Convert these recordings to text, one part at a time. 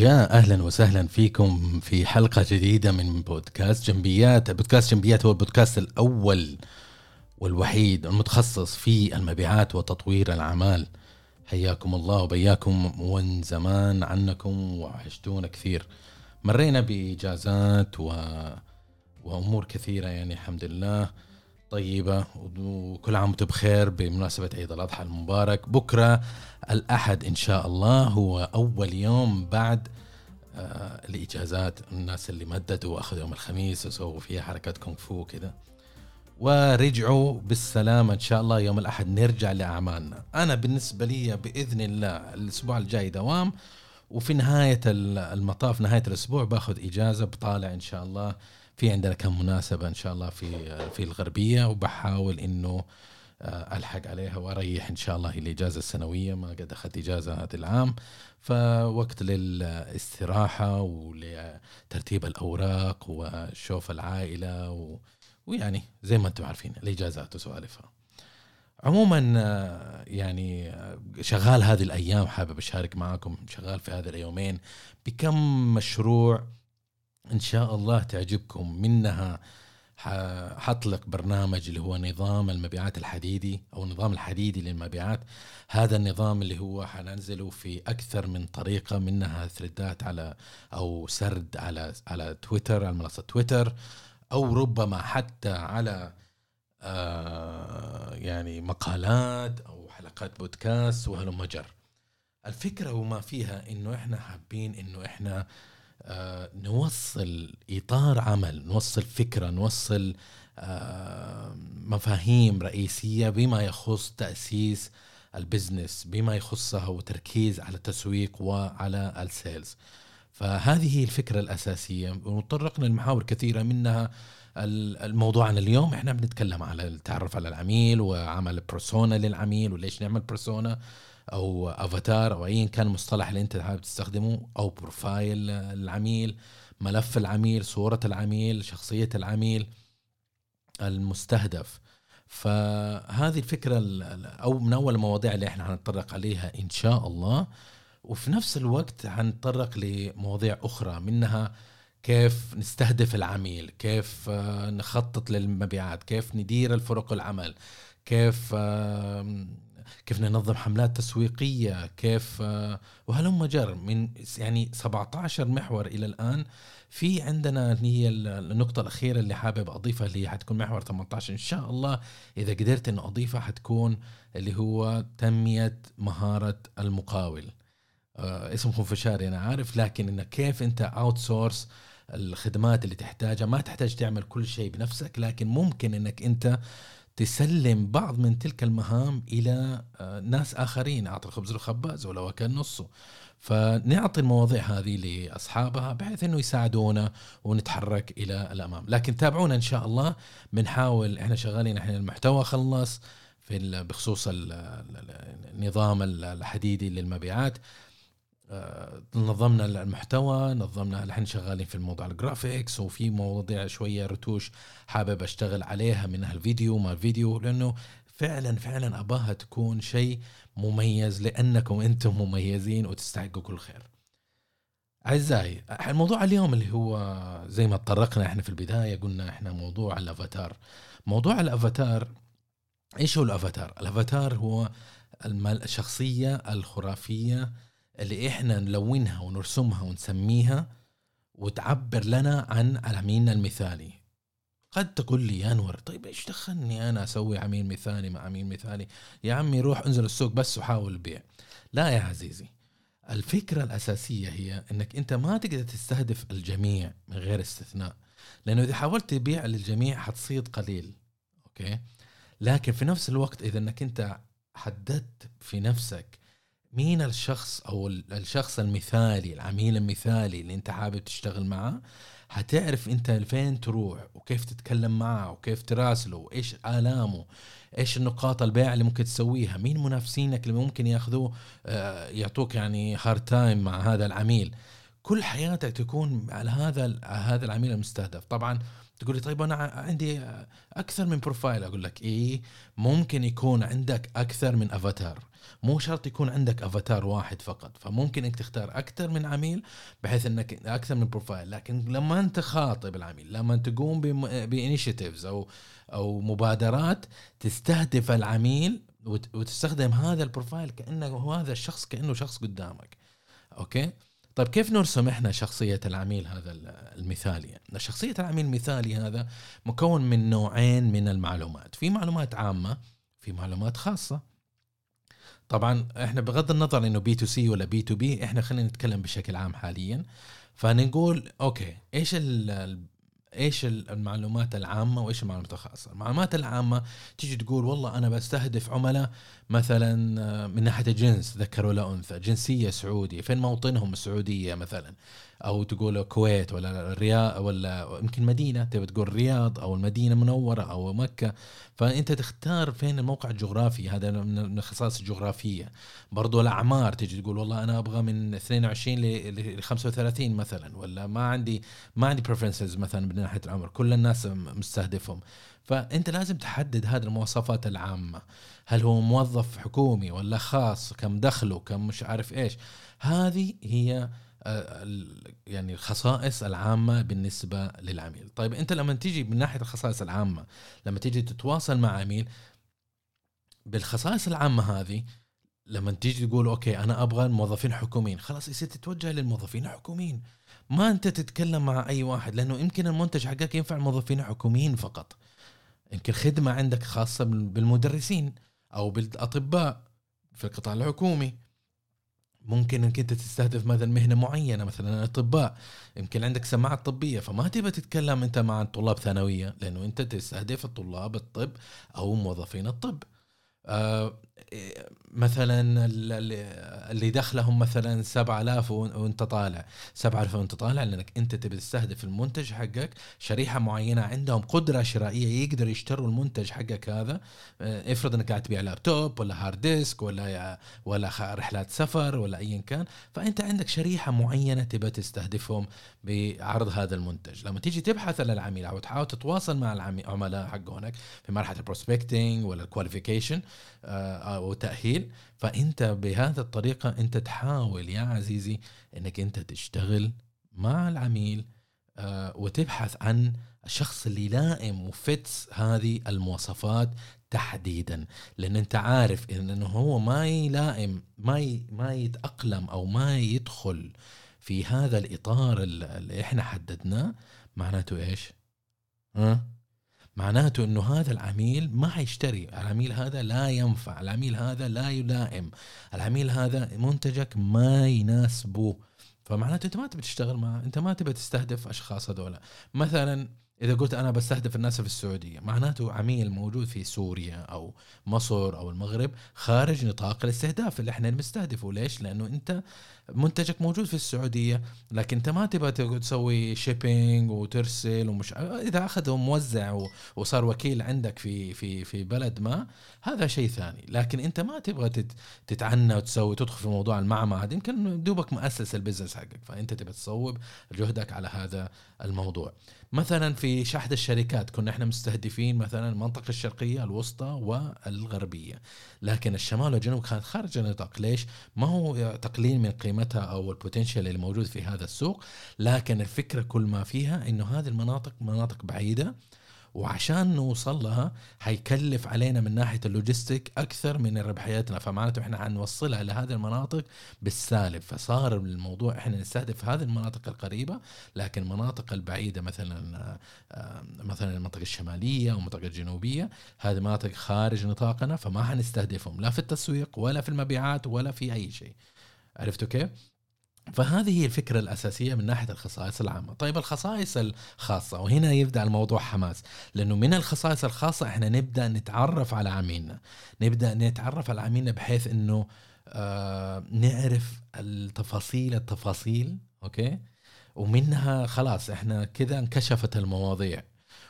يا أهلا وسهلا فيكم في حلقة جديدة من بودكاست جنبيات، بودكاست جنبيات هو البودكاست الأول والوحيد المتخصص في المبيعات وتطوير الأعمال. حياكم الله وبياكم وان زمان عنكم وحشتونا كثير. مرينا باجازات و... وأمور كثيرة يعني الحمد لله طيبة وكل عام وأنتم بخير بمناسبة عيد الأضحى المبارك. بكرة الأحد إن شاء الله هو أول يوم بعد آه الإجازات الناس اللي مددوا واخذوا يوم الخميس وسووا فيها حركات كونغ فو كذا ورجعوا بالسلامة إن شاء الله يوم الأحد نرجع لأعمالنا. أنا بالنسبة لي بإذن الله الأسبوع الجاي دوام وفي نهاية المطاف نهاية الأسبوع باخذ إجازة بطالع إن شاء الله في عندنا كم مناسبة إن شاء الله في في الغربية وبحاول إنه آه، ألحق عليها وأريح إن شاء الله الإجازة السنوية ما قد أخذت إجازة هذا العام. فوقت للاستراحة ولترتيب الأوراق وشوف العائلة و... ويعني زي ما أنتم عارفين الإجازات وسوالفها. عموما آه، يعني آه، شغال هذه الأيام حابب أشارك معاكم شغال في هذه اليومين بكم مشروع إن شاء الله تعجبكم. منها حطلق برنامج اللي هو نظام المبيعات الحديدي أو النظام الحديدي للمبيعات. هذا النظام اللي هو حننزله في أكثر من طريقة منها ثريدات على أو سرد على على تويتر على منصة تويتر أو ربما حتى على آه يعني مقالات أو حلقات بودكاست وهلم جر الفكرة وما فيها إنه إحنا حابين إنه إحنا آه نوصل إطار عمل نوصل فكرة نوصل آه مفاهيم رئيسية بما يخص تأسيس البزنس بما يخصها وتركيز على التسويق وعلى السيلز. فهذه هي الفكرة الأساسية. وطرقنا لمحاور كثيرة منها الموضوع عن اليوم. إحنا بنتكلم على التعرف على العميل وعمل persona للعميل وليش نعمل persona. أو افاتار أو ايا كان المصطلح اللي أنت حابب تستخدمه أو profile العميل ملف العميل صورة العميل شخصية العميل المستهدف. فهذه الفكرة أو من أول المواضيع اللي إحنا حنتطرق عليها إن شاء الله. وفي نفس الوقت حنتطرق لمواضيع أخرى منها كيف نستهدف العميل كيف آه، نخطط للمبيعات كيف ندير الفرق العمل كيف كيف ننظم حملات تسويقية كيف وهلم جر من يعني 17 محور إلى الآن. في عندنا هي النقطة الأخيرة اللي حابب أضيفها اللي حتكون محور 18 إن شاء الله إذا قدرت إنه أضيفها حتكون اللي هو تنمية مهارة المقاول. آه اسم خنفشاري أنا عارف لكن إنه كيف أنت أوت سورس الخدمات اللي تحتاجها؟ ما تحتاج تعمل كل شيء بنفسك لكن ممكن إنك أنت تسلم بعض من تلك المهام إلى آه، ناس آخرين. اعطي الخبز للخباز ولو كان نصه. فنعطي المواضيع هذه لأصحابها بحيث إنه يساعدونا ونتحرك إلى الأمام. لكن تابعونا إن شاء الله. بنحاول إحنا شغالين إحنا المحتوى خلص في بخصوص النظام الحديدي للمبيعات. نظمنا المحتوى نظمنا الحين شغالين في الموضوع الجرافيكس وفي مواضيع شوية رتوش حابب أشتغل عليها منها الفيديو ما الفيديو لأنه فعلا فعلا أباها تكون شيء مميز لأنكم أنتم مميزين وتستحقوا كل خير. أعزائي الموضوع اليوم اللي هو زي ما تطرقنا إحنا في البداية قلنا إحنا موضوع الأفاتار. موضوع الأفاتار إيش هو الأفاتار؟ الأفاتار هو الشخصية الخرافية اللي إحنا نلونها ونرسمها ونسميها وتعبر لنا عن عميلنا المثالي. قد تقول لي يا أنور طيب إيش دخلني أنا أسوي عميل مثالي مع عميل مثالي؟ يا عمي روح انزل السوق بس وحاول بيع. لا يا عزيزي الفكرة الأساسية هي أنك أنت ما تقدر تستهدف الجميع من غير استثناء لأنه إذا حاولت تبيع للجميع حتصيد قليل أوكي؟ لكن في نفس الوقت إذا أنك أنت حددت في نفسك مين الشخص أو الشخص المثالي العميل المثالي اللي أنت حابب تشتغل معه هتعرف أنت فين تروح وكيف تتكلم معه وكيف تراسله وإيش آلامه إيش النقاط البيع اللي ممكن تسويها مين منافسينك اللي ممكن ياخذوه آه، يعطوك يعني hard time مع هذا العميل؟ كل حياتك تكون على هذا هذا العميل المستهدف. طبعا تقول لي طيب أنا عندي أكثر من profile أقول لك إيه ممكن يكون عندك أكثر من افاتار مو شرط يكون عندك افاتار واحد فقط. فممكن إنك تختار أكثر من عميل بحيث إنك أكثر من profile لكن لما أنت خاطب العميل لما تقوم ب initiatives أو أو مبادرات تستهدف العميل وتستخدم هذا ال profile كانه هذا الشخص كأنه شخص قدامك. أوكي؟ طيب كيف نرسم إحنا شخصية العميل هذا المثالي؟ شخصية العميل المثالي هذا مكون من نوعين من المعلومات، في معلومات عامة، في معلومات خاصة. طبعا إحنا بغض النظر إنه B2C ولا B2B إحنا خلينا نتكلم بشكل عام حاليا فنقول أوكي إيش إيش المعلومات العامة وإيش المعلومات الخاصة؟ المعلومات العامة تيجي تقول والله أنا بستهدف عملاء مثلا آه، من ناحية الجنس ذكر ولا أنثى جنسية سعودي فين موطنهم السعودية مثلا؟ أو تقول الكويت ولا الرياض ولا يمكن مدينة تبي تقول الرياض أو المدينة المنورة أو مكة. فأنت تختار فين الموقع الجغرافي هذا من الخصائص الجغرافية. برضو الأعمار تجي تقول والله أنا أبغى من 22 ل 35 مثلا ولا ما عندي ما عندي بريفرنسز مثلا من ناحية العمر. كل الناس مستهدفهم. فأنت لازم تحدد هذه المواصفات العامة. هل هو موظف حكومي ولا خاص؟ كم دخله؟ كم مش عارف إيش؟ هذه هي يعني الخصائص العامة بالنسبة للعميل. طيب أنت لما تيجي من ناحية الخصائص العامة لما تيجي تتواصل مع عميل بالخصائص العامة هذه لما تيجي تقول أوكي أنا أبغى موظفين حكوميين. خلاص يصير تتوجه للموظفين الحكوميين ما أنت تتكلم مع أي واحد لأنه يمكن المنتج حقك ينفع الموظفين الحكوميين فقط. يمكن خدمة عندك خاصة بالمدرسين أو بالأطباء في القطاع الحكومي. ممكن إنك أنت تستهدف مثلا مهنة معينة مثلا الاطباء يمكن عندك سماعات طبية فما تبى تتكلم أنت مع طلاب ثانوية لأنه أنت تستهدف الطلاب الطب أو موظفين الطب. آه مثلا اللي دخلهم مثلا 7000 وأنت طالع. 7000 وأنت طالع لأنك أنت تبي تستهدف المنتج حقك. شريحة معينة عندهم قدرة شرائية يقدر يشتروا المنتج حقك هذا. آه، افرض إنك قاعد تبيع لابتوب ولا hard disk ولا ولا رحلات سفر ولا ايا كان. فأنت عندك شريحة معينة تبغى تستهدفهم بعرض هذا المنتج. لما تيجي تبحث عن العميل أو تحاول تتواصل مع العملاء حقونك في مرحلة ال prospecting ولا ال qualification أو تاهيل فأنت بهذه الطريقة أنت تحاول يا عزيزي إنك أنت تشتغل مع العميل آه، وتبحث عن الشخص اللي لائم و fits هذه المواصفات تحديدا لأن أنت عارف إنه هو ما يلائم ما ما يتأقلم أو ما يدخل في هذا الإطار اللي إحنا حددناه معناته إيش؟ ها؟ معناته إنه هذا العميل ما حيشتري. العميل هذا لا ينفع. العميل هذا لا يلائم. العميل هذا منتجك ما يناسبه. فمعناته أنت ما تبي تشتغل معه أنت ما تبي تستهدف أشخاص هذول مثلا إذا قلت أنا بستهدف الناس في السعودية معناته عميل موجود في سوريا أو مصر أو المغرب خارج نطاق الاستهداف اللي إحنا بنستهدفه. ليش؟ لأنه أنت منتجك موجود في السعودية لكن انت ما تبغى تسوي shipping وترسل ومش إذا اخذ موزع وصار وكيل عندك في في في بلد ما هذا شيء ثاني. لكن انت ما تبغى تتعنى وتسوي تدخل في موضوع المعمل يمكن دوبك مؤسس البزنس حقك. فأنت تبغى تصوب جهدك على هذا الموضوع. مثلا في إحدى الشركات كنا إحنا مستهدفين مثلا المنطقة الشرقية الوسطى والغربية. لكن الشمال والجنوب كانت خارج النطاق. ليش؟ ما هو تقليل من قيمتها أو ال potential اللي موجود في هذا السوق لكن الفكرة كل ما فيها إنه هذه المناطق مناطق بعيدة وعشان نوصل لها حيكلف علينا من ناحية ال logistic أكثر من ربحياتنا فمعناته إحنا حنوصلها لهذه المناطق بالسالب. فصار الموضوع إحنا نستهدف هذه المناطق القريبة لكن المناطق البعيدة مثلا آه، مثلا المنطقة الشمالية والمنطقة الجنوبية هذه مناطق خارج نطاقنا فما حنستهدفهم. لا في التسويق ولا في المبيعات ولا في أي شيء. عرفتوا كيف؟ فهذه هي الفكرة الأساسية من ناحية الخصائص العامة. طيب الخصائص الخاصة وهنا يبدأ الموضوع حماس لأنه من الخصائص الخاصة إحنا نبدأ نتعرف على عميلنا. نبدأ نتعرف على عميلنا بحيث أنه آه نعرف التفاصيل التفاصيل أوكي؟ ومنها خلاص إحنا كذا انكشفت المواضيع.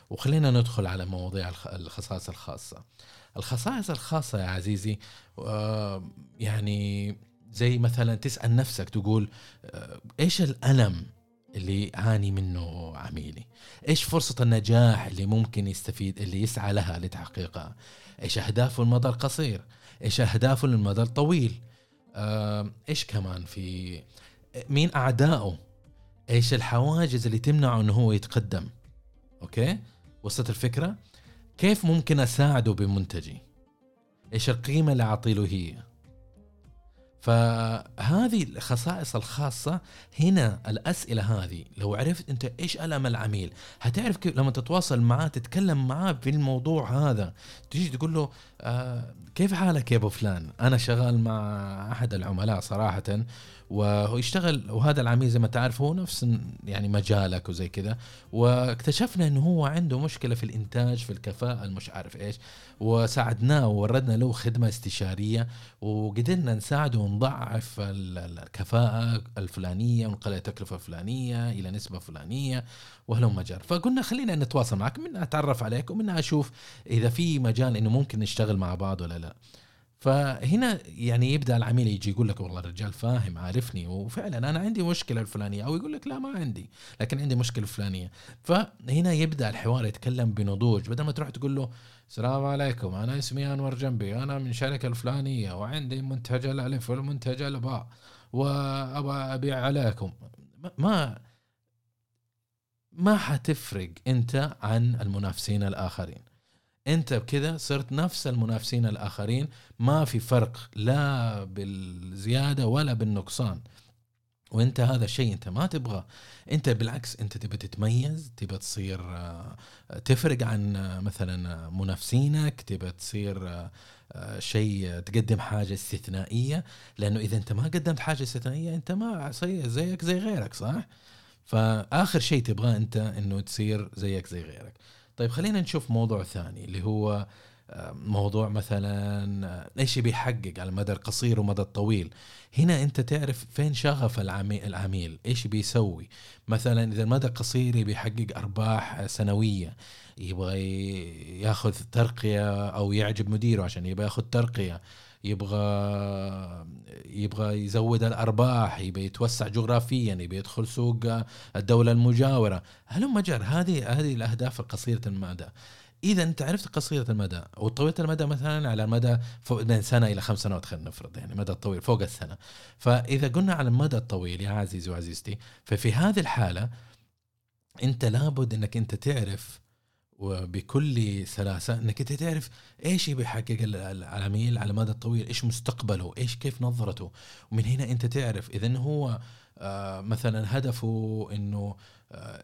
وخلينا ندخل على مواضيع الخصائص الخاصة. الخصائص الخاصة يا عزيزي آه يعني زي مثلا تسأل نفسك تقول آه، إيش الألم اللي يعاني منه عميلي؟ إيش فرصة النجاح اللي ممكن يستفيد اللي يسعى لها لتحقيقها؟ إيش أهدافه المدى القصير؟ إيش أهدافه للمدى الطويل؟ آه، إيش كمان في مين أعدائه؟ إيش الحواجز اللي تمنعه إنه هو يتقدم؟ أوكي؟ وصلت الفكرة؟ كيف ممكن أساعده بمنتجي؟ إيش القيمة اللي أعطي هي؟ فهذه الخصائص الخاصة هنا الأسئلة هذه. لو عرفت أنت إيش ألم العميل هتعرف كيف لما تتواصل معاه تتكلم معاه في الموضوع هذا. تيجي تقول له آه كيف حالك يا أبو فلان؟ أنا شغال مع أحد العملاء صراحة وهو يشتغل وهذا العميل زي ما تعرف هو نفس يعني مجالك وزي كذا. واكتشفنا إنه هو عنده مشكلة في الإنتاج في الكفاءة المش عارف إيش. وساعدناه ووردنا له خدمة استشارية وقدرنا نساعده ونضعف الكفاءة الفلانية ونقلل التكلفة الفلانية إلى نسبة فلانية وهلم مجال. فقلنا خلينا نتواصل معك منها أتعرف عليك ومنها أشوف إذا في مجال إنه ممكن نشتغل مع بعض ولا لا. فهنا يعني يبدأ العميل يجي يقول لك والله الرجال فاهم عارفني وفعلا أنا عندي مشكلة الفلانية أو يقول لك لا ما عندي لكن عندي مشكلة فلانيه فهنا يبدأ الحوار يتكلم بنضوج. بدل ما تروح تقول له السلام عليكم أنا اسمي أنور جنبي أنا من شركة الفلانية وعندي منتج الألف والمنتج الباء وابى أبيع عليكم. ما ما حتفرق أنت عن المنافسين الآخرين. انت بكذا صرت نفس المنافسين الآخرين ما في فرق لا بالزيادة ولا بالنقصان. وانت هذا الشيء انت ما تبغى انت بالعكس انت تبى تتميز تبى تصير آه، تفرق عن آه، مثلا منافسينك تبى تصير آه، شيء تقدم حاجة استثنائية. لأنه إذا انت ما قدمت حاجة استثنائية انت ما زيك زي غيرك صح؟ فآخر شيء تبغاه انت إنه تصير زيك زي غيرك. طيب خلينا نشوف موضوع ثاني اللي هو آه، موضوع مثلا آه، إيش بيحقق على المدى القصير والمدى الطويل. هنا أنت تعرف فين شغف العميل, العميل إيش بيسوي مثلا إذا المدى القصير بيحقق أرباح سنوية يبغى ياخذ ترقية أو يعجب مديره عشان يبغى ياخذ ترقية. يبغى يبغى يزود الأرباح يبغى يتوسع جغرافيا يبغى يدخل سوق الدولة المجاورة. هلم جر هذه هذه الأهداف القصيره المدى. إذا أنت عرفت قصيرة المدى وطويلة المدى مثلا على المدى من سنة إلى خمس سنوات خلينا نفرض يعني مدى الطويل فوق السنة. فإذا قلنا على المدى الطويل يا عزيزي وعزيزتي ففي هذه الحالة أنت لابد إنك أنت تعرف وبكل سلاسه إنك أنت تعرف إيش بيحقق العميل على المدى الطويل إيش مستقبله إيش كيف نظرته. ومن هنا أنت تعرف اذا هو آه، مثلا هدفه إنه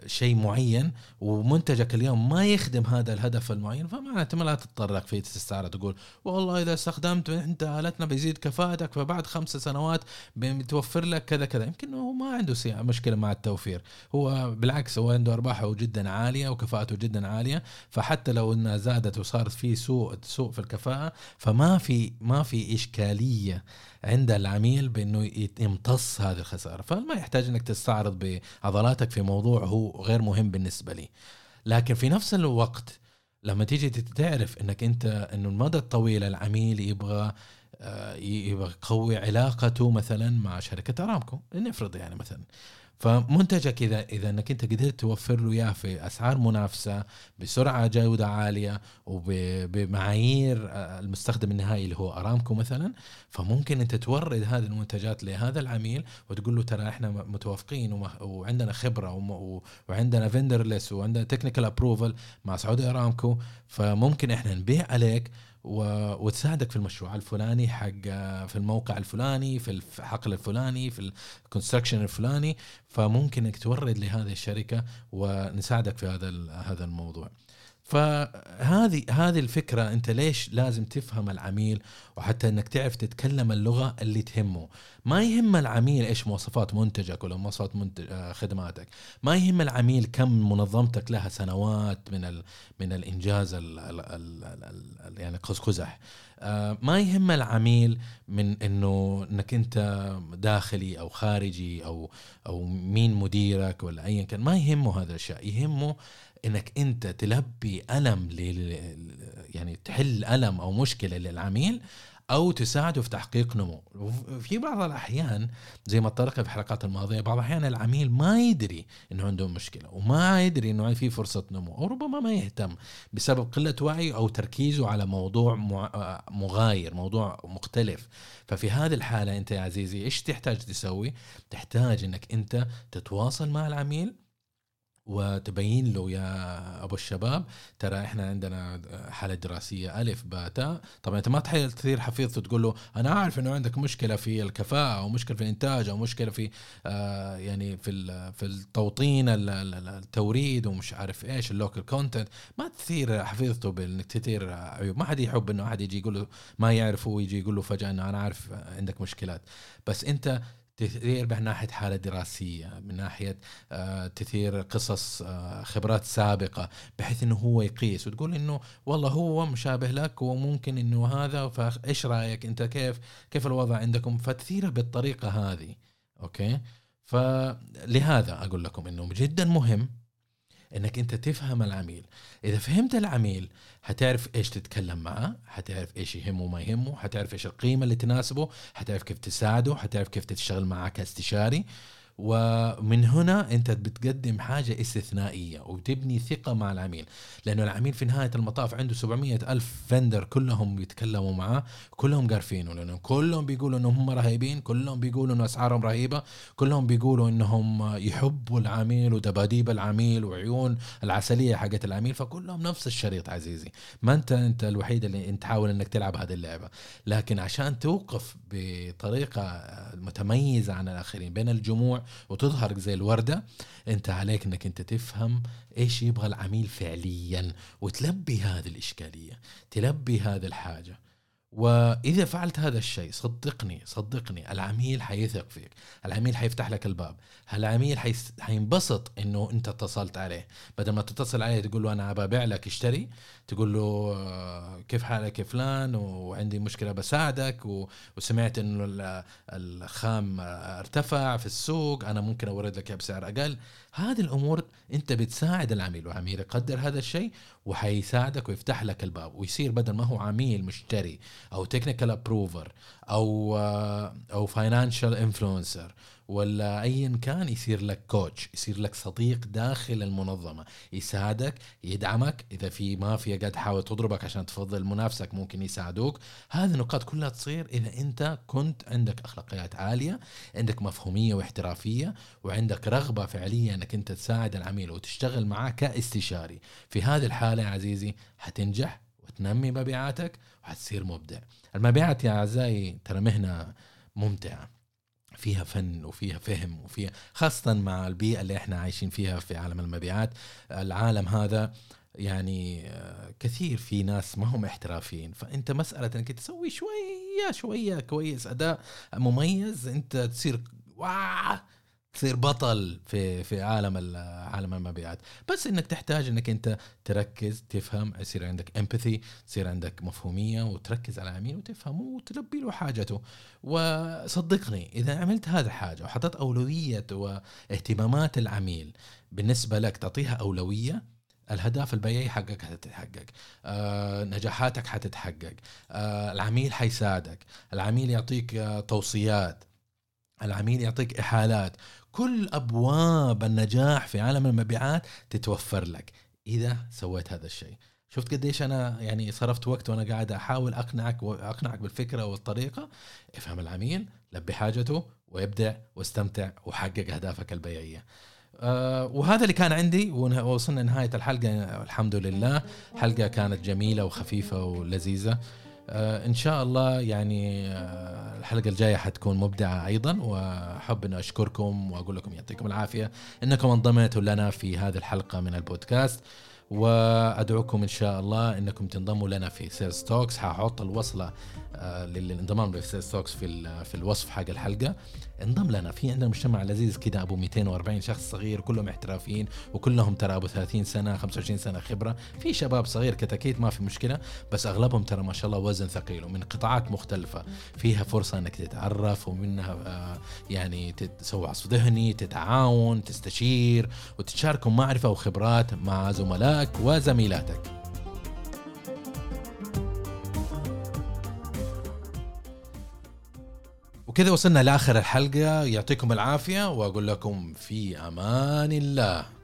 شيء معين ومنتجك اليوم ما يخدم هذا الهدف المعين فمعناته ما لا تتطرق في تستعرض تقول والله إذا استخدمت أنت آلتنا بيزيد كفاءتك فبعد خمس سنوات بتوفر لك كذا كذا. يمكن هو ما عنده مشكلة مع التوفير. هو بالعكس هو عنده أرباحه جدا عالية وكفاءته جدا عالية فحتى لو إنها زادت وصارت في سوء سوء في الكفاءة فما في ما في إشكالية عند العميل بأنه يمتص هذه الخسارة. فما يحتاج إنك تستعرض بعضلاتك في موضوع هو غير مهم بالنسبة لي. لكن في نفس الوقت لما تيجي تعرف إنك أنت إنه المدى الطويل العميل يبغى آه، يبغى يقوي علاقته مثلا مع شركة أرامكو. نفرض يعني مثلا. فمنتجك اذا إذا إنك أنت قدرت توفر له إياه في أسعار منافسة بسرعة جودة عالية وبمعايير آه، المستخدم النهائي اللي هو أرامكو مثلا فممكن أنت تورد هذه المنتجات لهذا العميل وتقول له ترى إحنا متوافقين وعندنا خبرة وعندنا vendor list وعندنا technical approval مع سعودي أرامكو فممكن إحنا نبيع عليك وتساعدك في المشروع الفلاني حق في الموقع الفلاني في الحقل الفلاني في ال construction الفلاني فممكن انك تورد لهذه الشركة ونساعدك في هذا هذا الموضوع. فهذه هذه الفكرة أنت ليش لازم تفهم العميل وحتى إنك تعرف تتكلم اللغة اللي تهمه. ما يهم العميل إيش مواصفات منتجك ولا مواصفات منتج آه، خدماتك. ما يهم العميل كم منظمتك لها سنوات من ال من الإنجاز ال ال ال ال يعني قزح آه، ما يهم العميل من إنه إنك أنت داخلي أو خارجي أو أو مين مديرك ولا ايا كان. ما يهمه هذا الشيء. يهمه إنك أنت تلبي ألم يعني تحل ألم أو مشكلة للعميل أو تساعده في تحقيق نمو في بعض الأحيان زي ما طرقنا في الحلقات الماضية بعض الأحيان العميل ما يدري إنه عنده مشكلة وما يدري إنه في فرصة نمو أو ربما ما يهتم بسبب قلة وعي أو تركيزه على موضوع مغاير موضوع مختلف. ففي هذه الحالة أنت يا عزيزي إيش تحتاج تسوي؟ تحتاج إنك أنت تتواصل مع العميل وتبين له يا أبو الشباب ترى إحنا عندنا حالة دراسية ألف باء تاء طبعا أنت ما تثير حفيظته تقول له أنا عارف إنه عندك مشكلة في الكفاءة أو مشكلة في الإنتاج أو مشكلة في آه يعني في في التوطين التوريد ومش عارف إيش ال local content. ما تثير حفيظته بإنك تثير عيوب. ما حد يحب إنه أحد يجي يقول له ما يعرفه ويجي يقول له فجأة إنه أنا عارف عندك مشكلات. بس أنت تثير من ناحية حالة دراسية من ناحية آه، تثير قصص آه، خبرات سابقة بحيث إنه هو يقيس وتقول إنه والله هو مشابه لك وممكن إنه هذا فإيش رأيك أنت؟ كيف كيف الوضع عندكم؟ فتثيره بالطريقة هذه أوكي؟ فلهذا أقول لكم إنه جدا مهم إنك أنت تفهم العميل. إذا فهمت العميل حتعرف إيش تتكلم معه حتعرف إيش يهمه وما يهمه حتعرف إيش القيمة اللي تناسبه حتعرف كيف تساعده حتعرف كيف تشتغل معه كاستشاري. ومن هنا انت بتقدم حاجة استثنائية وتبني ثقة مع العميل. لأنه العميل في نهاية المطاف عنده 700 ألف فندر كلهم بيتكلموا معاه كلهم قارفينه لأنه كلهم بيقولوا إنهم هم رهيبين كلهم بيقولوا انه أسعارهم رهيبة كلهم بيقولوا إنهم يحبوا العميل ودباديب العميل وعيون العسلية حقت العميل فكلهم نفس الشريط عزيزي. ما أنت أنت الوحيد اللي أنت تحاول إنك تلعب هذه اللعبة. لكن عشان توقف بطريقة متميزة عن الآخرين بين الجموع وتظهر زي الوردة انت عليك انك انت تفهم إيش يبغى العميل فعليا وتلبي هذه الإشكالية تلبي هذه الحاجة. وإذا فعلت هذا الشيء صدقني صدقني العميل حيثق فيك. العميل حيفتح لك الباب. العميل حينبسط إنه أنت اتصلت عليه. بدل ما تتصل عليه تقول له أنا ببيع لك اشتري تقول له آه، كيف حالك يا فلان؟ وعندي مشكلة بساعدك. وسمعت إنه الخام ارتفع في السوق. أنا ممكن أورد لك بسعر أقل. هذه الأمور أنت بتساعد العميل والعميل يقدر هذا الشيء وحيساعدك ويفتح لك الباب ويصير بدل ما هو عميل مشتري أو technical approver أو آه، أو financial influencer ولا ايا كان يصير لك coach يصير لك صديق داخل المنظمة. يساعدك يدعمك. إذا في مافيا قاعد تحاول تضربك عشان تفضل منافسك ممكن يساعدوك. هذه النقاط كلها تصير إذا أنت كنت عندك أخلاقيات عالية عندك مفهومية واحترافية وعندك رغبة فعلية إنك أنت تساعد العميل وتشتغل معاه كاستشاري. في هذه الحالة يا عزيزي حتنجح وتنمي مبيعاتك وحتصير مبدع. المبيعات يا أعزائي ترى مهنة ممتعة. فيها فن وفيها فهم وفيها خاصة مع البيئة اللي إحنا عايشين فيها في عالم المبيعات. العالم هذا يعني آه، كثير في ناس ما هم احترافيين. فأنت مسألة إنك تسوي شوية شوية كويس أداء مميز أنت تصير واه تصير بطل في في عالم عالم المبيعات. بس إنك تحتاج إنك أنت تركز تفهم يصير عندك امباثي تصير عندك مفهومية وتركز على العميل وتفهمه وتلبي له حاجته. وصدقني إذا عملت هذا الحاجة وحطيت أولوية واهتمامات العميل بالنسبة لك تعطيها أولوية الهدف البيعي حقك حتتحقق. آه، نجاحاتك حتتحقق. آه، العميل حيساعدك. العميل يعطيك آه، توصيات. العميل يعطيك إحالات. كل أبواب النجاح في عالم المبيعات تتوفر لك إذا سويت هذا الشيء. شفت قديش أنا يعني صرفت وقت وأنا قاعد أحاول أقنعك واقنعك بالفكرة والطريقة. افهم العميل لبي حاجته وابدع واستمتع وحقق أهدافك البيعية. أه وهذا اللي كان عندي ووصلنا نهايه الحلقة. الحمد لله. حلقة كانت جميلة وخفيفة ولذيذة. آه إن شاء الله يعني آه الحلقة الجاية حتكون مبدعة أيضا وأحب ان أشكركم وأقول لكم يعطيكم العافية إنكم انضميتوا لنا في هذه الحلقة من البودكاست وأدعوكم إن شاء الله إنكم تنضموا لنا في Sales Talks حاحط الوصلة آه، للانضمام في Sales Talks في في الوصف حق الحلقة. انضم لنا. في عندنا مجتمع لذيذ كده أبو 240 شخص صغير كلهم احترافيين وكلهم ترى أبو 30 سنة 25 سنة خبرة. في شباب صغير كتاكيت ما في مشكلة بس أغلبهم ترى ما شاء الله وزن ثقيل ومن قطاعات مختلفة. فيها فرصة إنك تتعرف ومنها آه، يعني تسوي عصف ذهني تتعاون تستشير وتتشاركوا معرفة وخبرات مع زملائك وزميلاتك. وبكذا وصلنا لآخر الحلقة. يعطيكم العافية وأقول لكم في أمان الله.